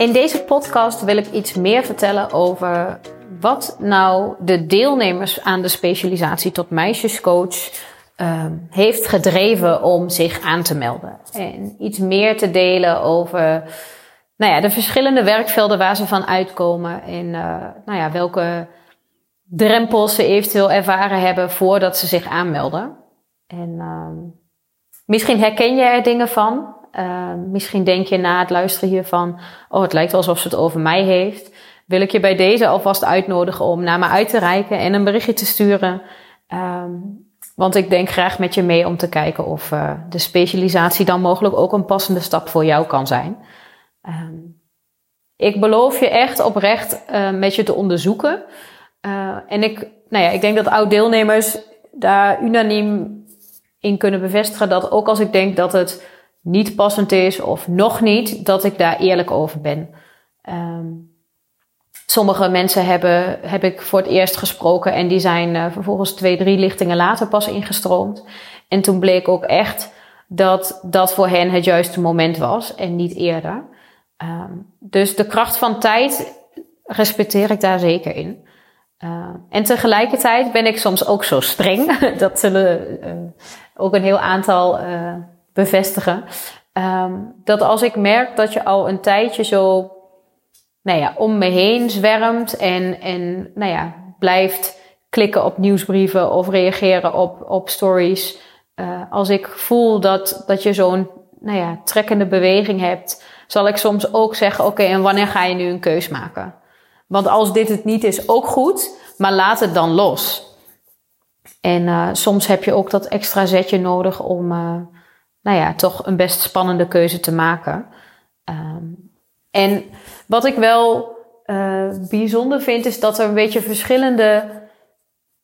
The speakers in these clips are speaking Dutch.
In deze podcast wil ik iets meer vertellen over wat nou de deelnemers aan de specialisatie tot meisjescoach uh, heeft gedreven om zich aan te melden. En iets meer te delen over nou ja, de verschillende werkvelden waar ze van uitkomen en uh, nou ja, welke drempels ze eventueel ervaren hebben voordat ze zich aanmelden. En uh, misschien herken je er dingen van. Uh, misschien denk je na het luisteren hiervan, oh het lijkt alsof ze het over mij heeft. Wil ik je bij deze alvast uitnodigen om naar me uit te reiken en een berichtje te sturen. Um, want ik denk graag met je mee om te kijken of uh, de specialisatie dan mogelijk ook een passende stap voor jou kan zijn. Um, ik beloof je echt oprecht uh, met je te onderzoeken. Uh, en ik, nou ja, ik denk dat oud-deelnemers daar unaniem in kunnen bevestigen dat ook als ik denk dat het niet passend is of nog niet, dat ik daar eerlijk over ben. Um, sommige mensen hebben, heb ik voor het eerst gesproken en die zijn uh, vervolgens twee, drie lichtingen later pas ingestroomd. En toen bleek ook echt dat dat voor hen het juiste moment was en niet eerder. Um, dus de kracht van tijd respecteer ik daar zeker in. Uh, en tegelijkertijd ben ik soms ook zo streng. dat zullen uh, ook een heel aantal uh, bevestigen. Um, dat als ik merk dat je al een tijdje zo nou ja, om me heen zwermt en, en nou ja, blijft klikken op nieuwsbrieven of reageren op, op stories. Uh, als ik voel dat, dat je zo'n nou ja, trekkende beweging hebt, zal ik soms ook zeggen: Oké, en wanneer ga je nu een keus maken? Want als dit het niet is, ook goed, maar laat het dan los. En uh, soms heb je ook dat extra zetje nodig om, uh, nou ja, toch een best spannende keuze te maken. Um, en wat ik wel uh, bijzonder vind, is dat er een beetje verschillende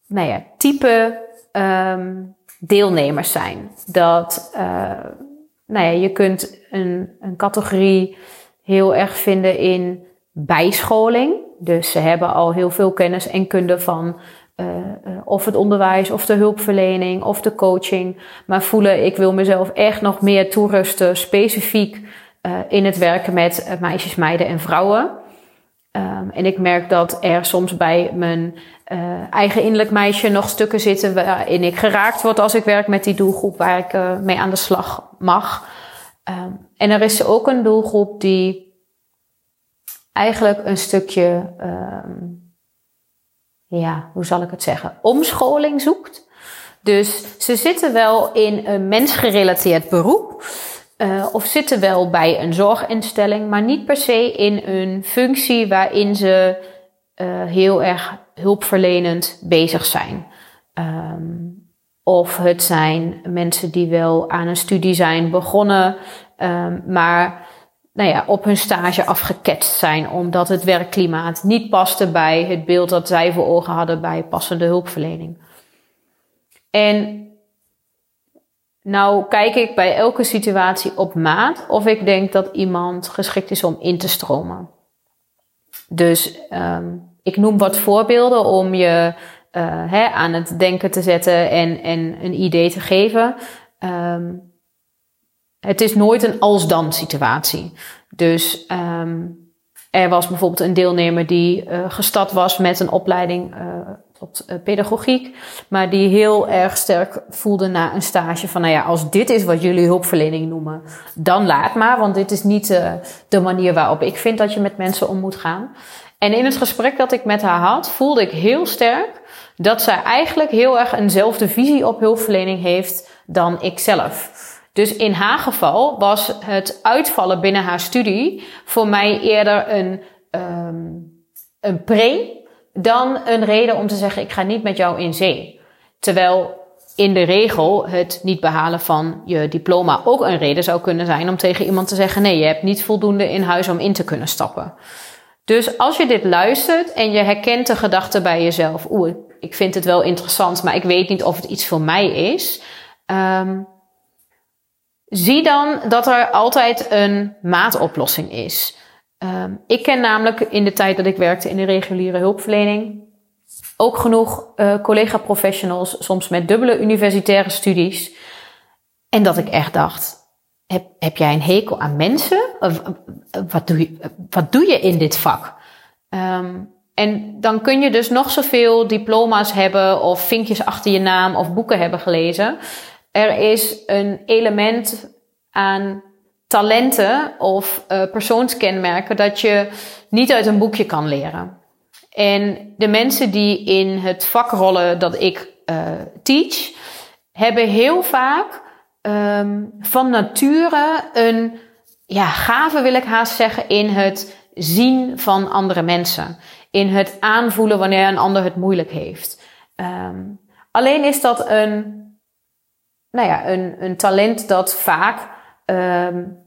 nou ja, type um, deelnemers zijn. Dat uh, nou ja, je kunt een, een categorie heel erg vinden in bijscholing. Dus ze hebben al heel veel kennis en kunde van uh, of het onderwijs, of de hulpverlening, of de coaching. Maar voelen, ik wil mezelf echt nog meer toerusten, specifiek uh, in het werken met meisjes, meiden en vrouwen. Um, en ik merk dat er soms bij mijn eigen innerlijk meisje nog stukken zitten waarin ik geraakt word als ik werk met die doelgroep waar ik mee aan de slag mag. Um, en er is ook een doelgroep die eigenlijk een stukje, um, ja, hoe zal ik het zeggen, omscholing zoekt. Dus ze zitten wel in een mensgerelateerd beroep. Uh, of zitten wel bij een zorginstelling, maar niet per se in een functie waarin ze uh, heel erg hulpverlenend bezig zijn. Um, of het zijn mensen die wel aan een studie zijn begonnen, um, maar nou ja, op hun stage afgeketst zijn omdat het werkklimaat niet paste bij het beeld dat zij voor ogen hadden bij passende hulpverlening. En nou kijk ik bij elke situatie op maat of ik denk dat iemand geschikt is om in te stromen. Dus um, ik noem wat voorbeelden om je uh, hè, aan het denken te zetten en, en een idee te geven. Um, het is nooit een als-dan situatie. Dus um, er was bijvoorbeeld een deelnemer die uh, gestart was met een opleiding uh, tot uh, pedagogiek, maar die heel erg sterk voelde na een stage van, nou ja, als dit is wat jullie hulpverlening noemen, dan laat maar, want dit is niet de manier waarop ik vind dat je met mensen om moet gaan. En in het gesprek dat ik met haar had, voelde ik heel sterk dat zij eigenlijk heel erg eenzelfde visie op hulpverlening heeft dan ik zelf. Dus in haar geval was het uitvallen binnen haar studie voor mij eerder een, um, een pre dan een reden om te zeggen: ik ga niet met jou in zee. Terwijl in de regel het niet behalen van je diploma ook een reden zou kunnen zijn om tegen iemand te zeggen: nee, je hebt niet voldoende in huis om in te kunnen stappen. Dus als je dit luistert en je herkent de gedachte bij jezelf: oeh, ik vind het wel interessant, maar ik weet niet of het iets voor mij is. Um, zie dan dat er altijd een maatoplossing is. Um, ik ken namelijk in de tijd dat ik werkte in de reguliere hulpverlening ook genoeg uh, collega-professionals, soms met dubbele universitaire studies. En dat ik echt dacht: heb, heb jij een hekel aan mensen? Of, wat, doe je, wat doe je in dit vak? Um, en dan kun je dus nog zoveel diploma's hebben of vinkjes achter je naam of boeken hebben gelezen. Er is een element aan talenten of uh, persoonskenmerken dat je niet uit een boekje kan leren. En de mensen die in het vakrollen dat ik uh, teach, hebben heel vaak um, van nature een ja, gave, wil ik haast zeggen, in het zien van andere mensen. In het aanvoelen wanneer een ander het moeilijk heeft. Um, alleen is dat een, nou ja, een, een talent dat vaak um,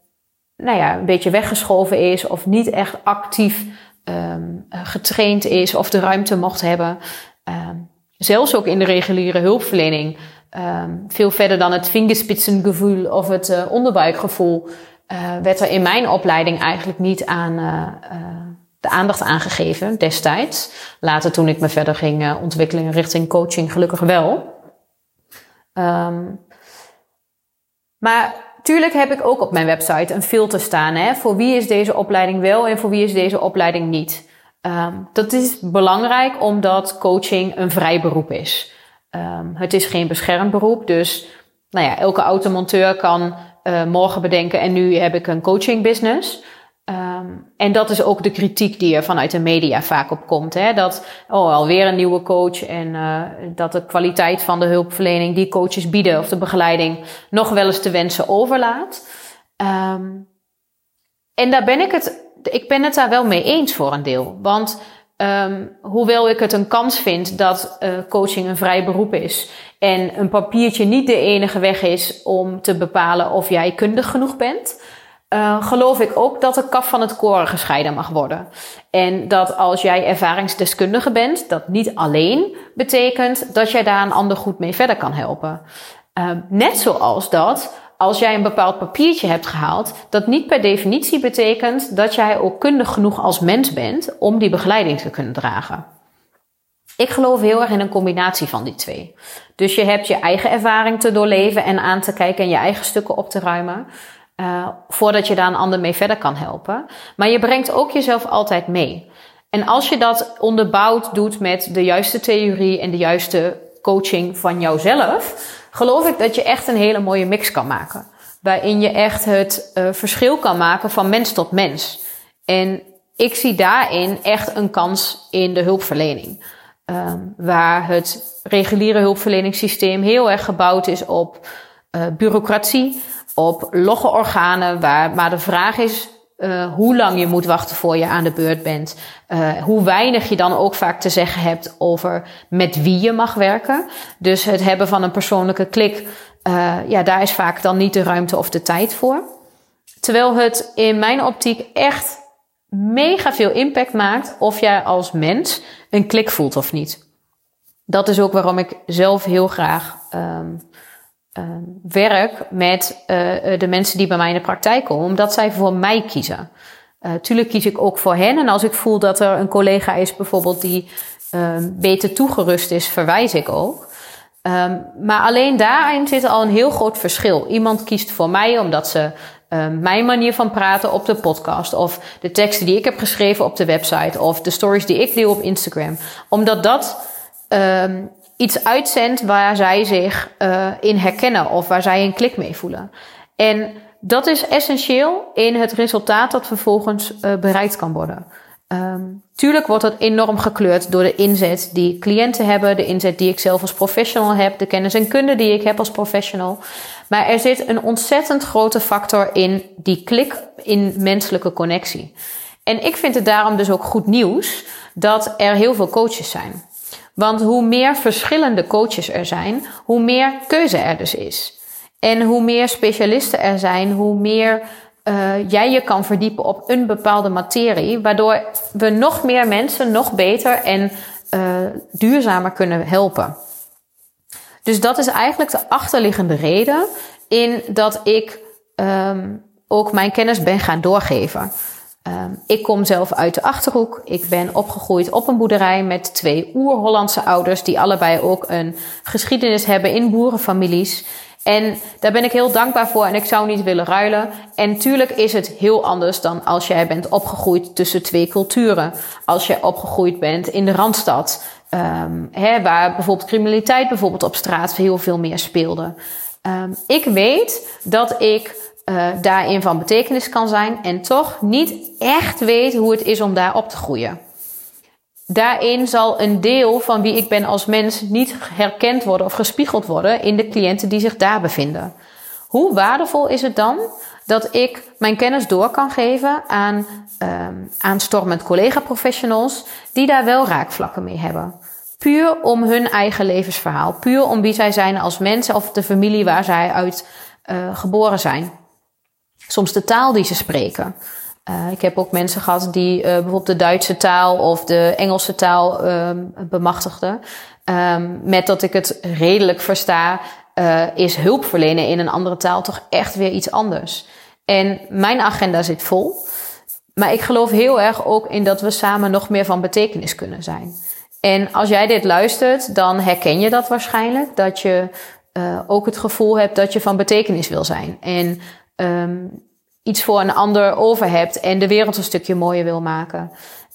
nou ja, een beetje weggeschoven is of niet echt actief um, getraind is of de ruimte mocht hebben. Um, zelfs ook in de reguliere hulpverlening. Veel verder dan het vingerspitsengevoel of het uh, onderbuikgevoel. Uh, werd er in mijn opleiding eigenlijk niet aan de aandacht aangegeven destijds. Later toen ik me verder ging ontwikkelen richting coaching gelukkig wel. Maar tuurlijk heb ik ook op mijn website een filter staan. Hè, voor wie is deze opleiding wel en voor wie is deze opleiding niet. Um, dat is belangrijk omdat coaching een vrij beroep is. Um, het is geen beschermd beroep. Dus nou ja, elke automonteur kan uh, morgen bedenken en nu heb ik een coaching business. Um, en dat is ook de kritiek die er vanuit de media vaak op komt. Hè? Dat, oh, alweer een nieuwe coach. En uh, dat de kwaliteit van de hulpverlening die coaches bieden of de begeleiding nog wel eens te wensen overlaat. Um, en daar ben ik het, ik ben het daar wel mee eens voor een deel. Want um, hoewel ik het een kans vind dat uh, coaching een vrij beroep is. En een papiertje niet de enige weg is om te bepalen of jij kundig genoeg bent uh, geloof ik ook dat de kaf van het koren gescheiden mag worden. En dat als jij ervaringsdeskundige bent, dat niet alleen betekent dat jij daar een ander goed mee verder kan helpen. Uh, net zoals dat als jij een bepaald papiertje hebt gehaald, dat niet per definitie betekent dat jij ook kundig genoeg als mens bent om die begeleiding te kunnen dragen. Ik geloof heel erg in een combinatie van die twee. Dus je hebt je eigen ervaring te doorleven en aan te kijken en je eigen stukken op te ruimen. Uh, voordat je daar een ander mee verder kan helpen. Maar je brengt ook jezelf altijd mee. En als je dat onderbouwd doet met de juiste theorie en de juiste coaching van jouzelf, geloof ik dat je echt een hele mooie mix kan maken. Waarin je echt het uh, verschil kan maken van mens tot mens. En ik zie daarin echt een kans in de hulpverlening. Um, waar het reguliere hulpverleningssysteem heel erg gebouwd is op uh, bureaucratie op logge organen, waar maar de vraag is uh, hoe lang je moet wachten voor je aan de beurt bent. Uh, hoe weinig je dan ook vaak te zeggen hebt over met wie je mag werken. Dus het hebben van een persoonlijke klik, uh, ja, daar is vaak dan niet de ruimte of de tijd voor. Terwijl het in mijn optiek echt mega veel impact maakt of jij als mens een klik voelt of niet. Dat is ook waarom ik zelf heel graag um, uh, werk met uh, de mensen die bij mij in de praktijk komen, omdat zij voor mij kiezen. Uh, tuurlijk kies ik ook voor hen. En als ik voel dat er een collega is bijvoorbeeld die ehm, beter toegerust is, verwijs ik ook. Um, maar alleen daarin zit al een heel groot verschil. Iemand kiest voor mij omdat ze mijn manier van praten op de podcast, of de teksten die ik heb geschreven op de website, of de stories die ik deel op Instagram, omdat dat iets uitzendt waar zij zich uh, in herkennen of waar zij een klik mee voelen. En dat is essentieel in het resultaat dat vervolgens uh, bereikt kan worden. Um, tuurlijk wordt dat enorm gekleurd door de inzet die cliënten hebben, de inzet die ik zelf als professional heb, de kennis en kunde die ik heb als professional. Maar er zit een ontzettend grote factor in die klik in menselijke connectie. En ik vind het daarom dus ook goed nieuws dat er heel veel coaches zijn. Want hoe meer verschillende coaches er zijn, hoe meer keuze er dus is. En hoe meer specialisten er zijn, hoe meer uh, jij je kan verdiepen op een bepaalde materie, waardoor we nog meer mensen nog beter en uh, duurzamer kunnen helpen. Dus dat is eigenlijk de achterliggende reden in dat ik um, ook mijn kennis ben gaan doorgeven. Um, ik kom zelf uit de achterhoek. Ik ben opgegroeid op een boerderij met twee oer-Hollandse ouders, die allebei ook een geschiedenis hebben in boerenfamilies. En daar ben ik heel dankbaar voor en ik zou niet willen ruilen. En tuurlijk is het heel anders dan als jij bent opgegroeid tussen twee culturen. Als je opgegroeid bent in de Randstad. Hè, waar bijvoorbeeld criminaliteit bijvoorbeeld op straat heel veel meer speelde. Um, ik weet dat ik uh, daarin van betekenis kan zijn en toch niet echt weet hoe het is om daar op te groeien. Daarin zal een deel van wie ik ben als mens niet herkend worden of gespiegeld worden in de cliënten die zich daar bevinden. Hoe waardevol is het dan dat ik mijn kennis door kan geven aan um, aanstormend collega-professionals die daar wel raakvlakken mee hebben? Puur om hun eigen levensverhaal, puur om wie zij zijn als mensen of de familie waar zij uit uh, geboren zijn. Soms de taal die ze spreken. Uh, ik heb ook mensen gehad die uh, bijvoorbeeld de Duitse taal of de Engelse taal um, bemachtigden. Um, met dat ik het redelijk versta, uh, is hulp verlenen in een andere taal toch echt weer iets anders. En mijn agenda zit vol. Maar ik geloof heel erg ook in dat we samen nog meer van betekenis kunnen zijn. En als jij dit luistert, dan herken je dat waarschijnlijk. Dat je ook het gevoel hebt dat je van betekenis wil zijn. En um, iets voor een ander over hebt en de wereld een stukje mooier wil maken.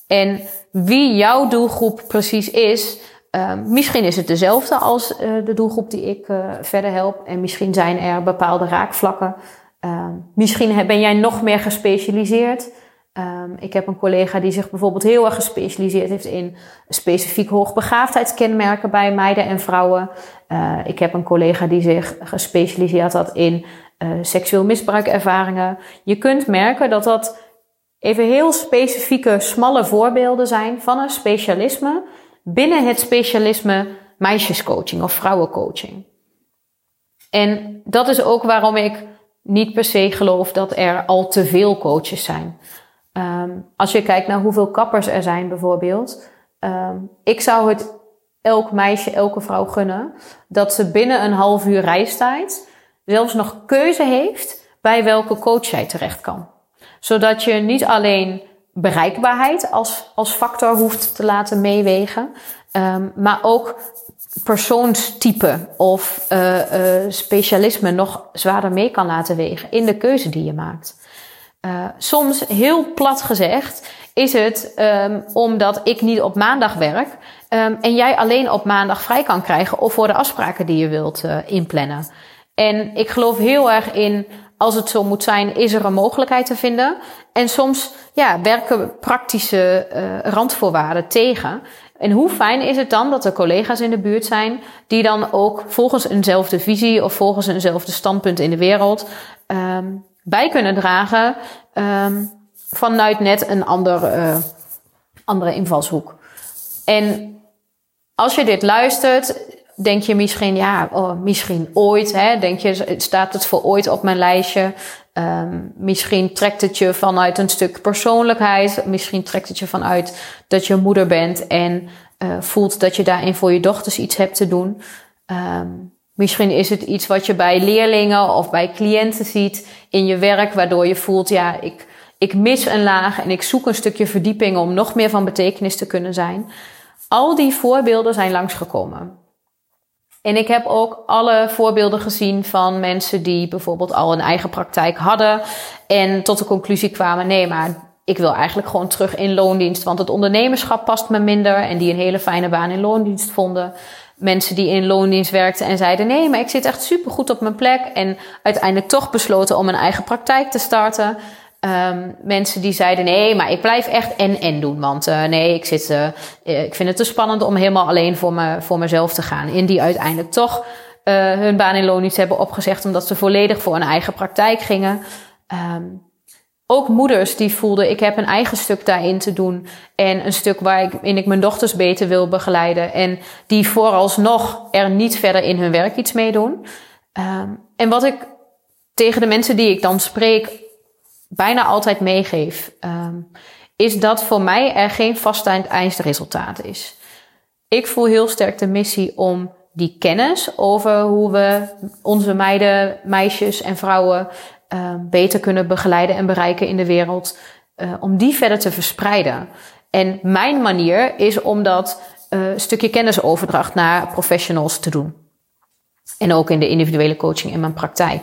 En wie jouw doelgroep precies is, uh, misschien is het dezelfde als uh, de doelgroep die ik uh, verder help. En misschien zijn er bepaalde raakvlakken. Ehm, misschien ben jij nog meer gespecialiseerd. Ik heb een collega die zich bijvoorbeeld heel erg gespecialiseerd heeft in specifiek hoogbegaafdheidskenmerken bij meiden en vrouwen. Uh, ik heb een collega die zich gespecialiseerd had in uh, seksueel misbruikervaringen. Je kunt merken dat dat even heel specifieke, smalle voorbeelden zijn van een specialisme binnen het specialisme meisjescoaching of vrouwencoaching. En dat is ook waarom ik niet per se geloof dat er al te veel coaches zijn. Um, als je kijkt naar hoeveel kappers er zijn bijvoorbeeld. Um, ik zou het elk meisje, elke vrouw gunnen dat ze binnen een half uur reistijd zelfs nog keuze heeft bij welke coach jij terecht kan. Zodat je niet alleen bereikbaarheid als, als factor hoeft te laten meewegen, um, maar ook persoonstype of uh, uh, specialisme nog zwaarder mee kan laten wegen in de keuze die je maakt. Uh, soms, heel plat gezegd, is het um, omdat ik niet op maandag werk um, en jij alleen op maandag vrij kan krijgen of voor de afspraken die je wilt inplannen. En ik geloof heel erg in, als het zo moet zijn, is er een mogelijkheid te vinden. En soms ja, werken praktische uh, randvoorwaarden tegen. En hoe fijn is het dan dat er collega's in de buurt zijn die dan ook volgens eenzelfde visie of volgens eenzelfde standpunt in de wereld um, bij kunnen dragen um, vanuit net een ander, uh, andere invalshoek. En als je dit luistert, denk je misschien, ja, oh, misschien ooit. Hè? Denk je, staat het voor ooit op mijn lijstje? Um, misschien trekt het je vanuit een stuk persoonlijkheid. Misschien trekt het je vanuit dat je moeder bent en uh, voelt dat je daarin voor je dochters iets hebt te doen. Um, Misschien is het iets wat je bij leerlingen of bij cliënten ziet in je werk, waardoor je voelt, ja, ik, ik mis een laag en ik zoek een stukje verdieping om nog meer van betekenis te kunnen zijn. Al die voorbeelden zijn langsgekomen. En ik heb ook alle voorbeelden gezien van mensen die bijvoorbeeld al een eigen praktijk hadden en tot de conclusie kwamen: nee, maar ik wil eigenlijk gewoon terug in loondienst, want het ondernemerschap past me minder en die een hele fijne baan in loondienst vonden mensen die in loondienst werkten en zeiden: nee, maar ik zit echt super goed op mijn plek. En uiteindelijk toch besloten om een eigen praktijk te starten. Um, mensen die zeiden: nee, maar ik blijf echt en en doen. Want uh, nee, ik, zit, uh, ik vind het te spannend om helemaal alleen voor, me, voor mezelf te gaan. En die uiteindelijk toch uh, hun baan in loondienst hebben opgezegd omdat ze volledig voor een eigen praktijk gingen. Um, ook moeders die voelden, ik heb een eigen stuk daarin te doen. En een stuk waarin ik mijn dochters beter wil begeleiden. En die vooralsnog er niet verder in hun werk iets mee doen. Um, en wat ik tegen de mensen die ik dan spreek bijna altijd meegeef, um, is dat voor mij er geen vaststaand eindresultaat is. Ik voel heel sterk de missie om die kennis over hoe we onze meiden, meisjes en vrouwen uh, beter kunnen begeleiden en bereiken in de wereld, uh, om die verder te verspreiden. En mijn manier is om dat uh, stukje kennisoverdracht naar professionals te doen. En ook in de individuele coaching in mijn praktijk.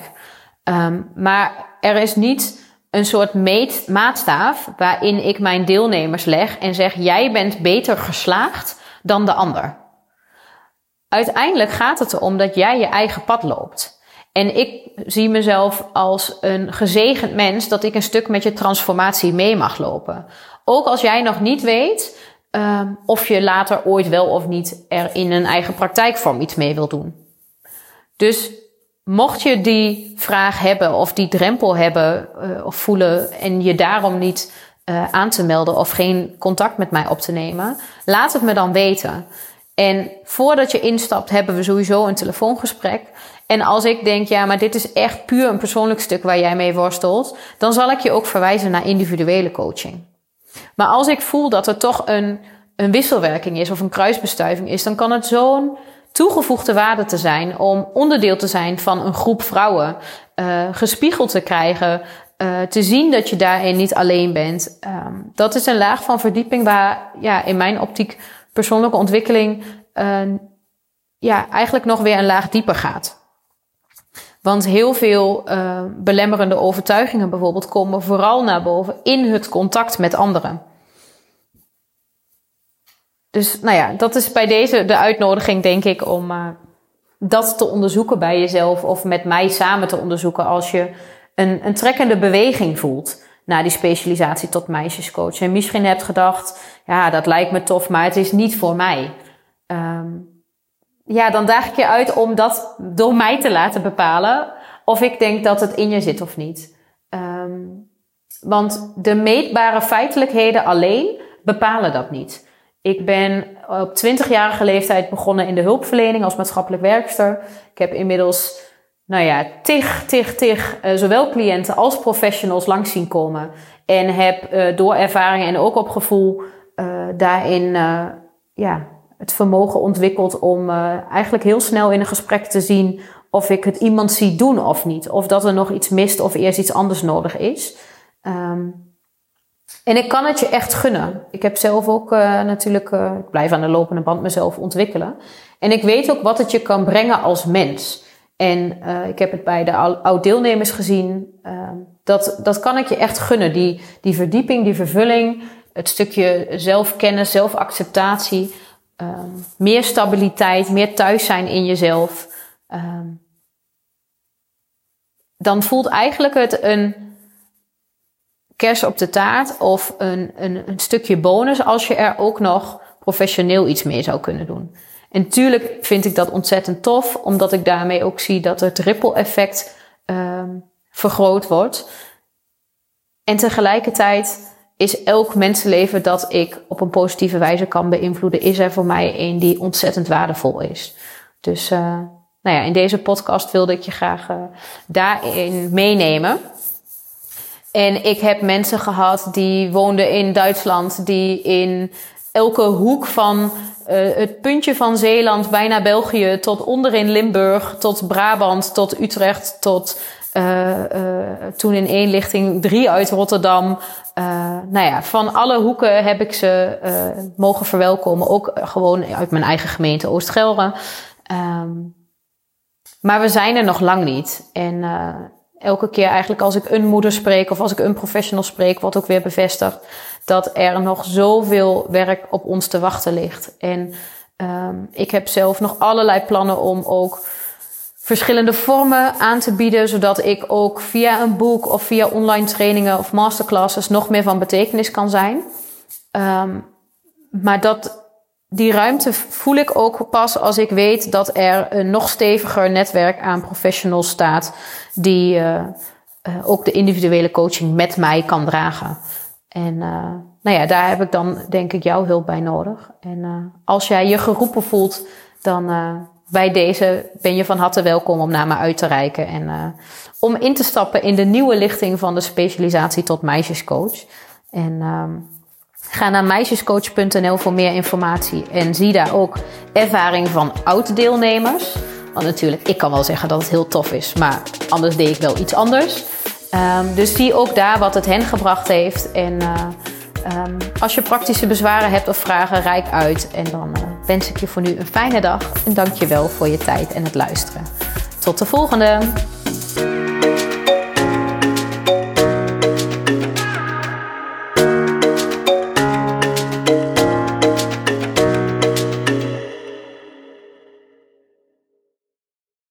Um, maar er is niet een soort meet, maatstaaf waarin ik mijn deelnemers leg en zeg: jij bent beter geslaagd dan de ander. Uiteindelijk gaat het erom dat jij je eigen pad loopt. En ik zie mezelf als een gezegend mens dat ik een stuk met je transformatie mee mag lopen. Ook als jij nog niet weet um, of je later ooit wel of niet er in een eigen praktijkvorm iets mee wil doen. Dus mocht je die vraag hebben of die drempel hebben uh, of voelen en je daarom niet uh, aan te melden of geen contact met mij op te nemen, laat het me dan weten. En voordat je instapt, hebben we sowieso een telefoongesprek. En als ik denk, ja, maar dit is echt puur een persoonlijk stuk waar jij mee worstelt, dan zal ik je ook verwijzen naar individuele coaching. Maar als ik voel dat er toch een, een wisselwerking is of een kruisbestuiving is, dan kan het zo'n toegevoegde waarde te zijn om onderdeel te zijn van een groep vrouwen, uh, gespiegeld te krijgen, uh, te zien dat je daarin niet alleen bent. Um, dat is een laag van verdieping waar ja, in mijn optiek persoonlijke ontwikkeling uh, ja, eigenlijk nog weer een laag dieper gaat. Want heel veel belemmerende overtuigingen bijvoorbeeld komen vooral naar boven in het contact met anderen. Dus nou ja, dat is bij deze de uitnodiging, denk ik, om uh, dat te onderzoeken bij jezelf of met mij samen te onderzoeken als je een, een trekkende beweging voelt naar die specialisatie tot meisjescoach. En misschien hebt gedacht, ja, dat lijkt me tof, maar het is niet voor mij. Um, ja, dan daag ik je uit om dat door mij te laten bepalen of ik denk dat het in je zit of niet. Um, want de meetbare feitelijkheden alleen bepalen dat niet. Ik ben op 20-jarige leeftijd begonnen in de hulpverlening als maatschappelijk werkster. Ik heb inmiddels, nou ja, tig, tig, tig, uh, zowel cliënten als professionals langs zien komen. En heb uh, door ervaring en ook op gevoel uh, daarin, ja, het vermogen ontwikkeld om eigenlijk heel snel in een gesprek te zien of ik het iemand zie doen of niet. Of dat er nog iets mist of eerst iets anders nodig is. Um, en ik kan het je echt gunnen. Ik heb zelf ook uh, natuurlijk, uh, ik blijf aan de lopende band mezelf ontwikkelen. En ik weet ook wat het je kan brengen als mens. En uh, ik heb het bij de oud-deelnemers gezien. Ehm, dat, dat kan ik je echt gunnen. Die, die verdieping, die vervulling, het stukje zelfkennis, zelfacceptatie. Um, meer stabiliteit, meer thuis zijn in jezelf. Um, dan voelt eigenlijk het een kers op de taart of een, een, een stukje bonus als je er ook nog professioneel iets mee zou kunnen doen. En natuurlijk vind ik dat ontzettend tof, omdat ik daarmee ook zie dat het ripple effect um, vergroot wordt. En tegelijkertijd is elk mensenleven dat ik op een positieve wijze kan beïnvloeden, is er voor mij een die ontzettend waardevol is. Dus uh, nou ja, in deze podcast wilde ik je graag uh, daarin meenemen. En ik heb mensen gehad die woonden in Duitsland, die in elke hoek van uh, het puntje van Zeeland, bijna België, tot onderin Limburg, tot Brabant, tot Utrecht, tot uh, uh, toen in één lichting drie uit Rotterdam. nou ja, van alle hoeken heb ik ze mogen verwelkomen. Ook gewoon uit mijn eigen gemeente Oost-Gelre. Um, maar we zijn er nog lang niet. En elke keer eigenlijk als ik een moeder spreek of als ik een professional spreek, wordt ook weer bevestigd dat er nog zoveel werk op ons te wachten ligt. En um, ik heb zelf nog allerlei plannen om ook verschillende vormen aan te bieden, zodat ik ook via een boek of via online trainingen of masterclasses nog meer van betekenis kan zijn. Um, maar dat die ruimte voel ik ook pas als ik weet dat er een nog steviger netwerk aan professionals staat die uh, ook de individuele coaching met mij kan dragen. En uh, nou ja, daar heb ik dan denk ik jouw hulp bij nodig. En als jij je geroepen voelt, dan bij deze ben je van harte welkom om naar me uit te reiken en om in te stappen in de nieuwe lichting van de specialisatie tot meisjescoach. En ehm, Ga naar meisjescoach.nl voor meer informatie en zie daar ook ervaring van oud-deelnemers. Want natuurlijk, ik kan wel zeggen dat het heel tof is, maar anders deed ik wel iets anders. Um, dus zie ook daar wat het hen gebracht heeft. En uh, um, als je praktische bezwaren hebt of vragen, rijk uit. En dan uh, wens ik je voor nu een fijne dag en dank je wel voor je tijd en het luisteren. Tot de volgende!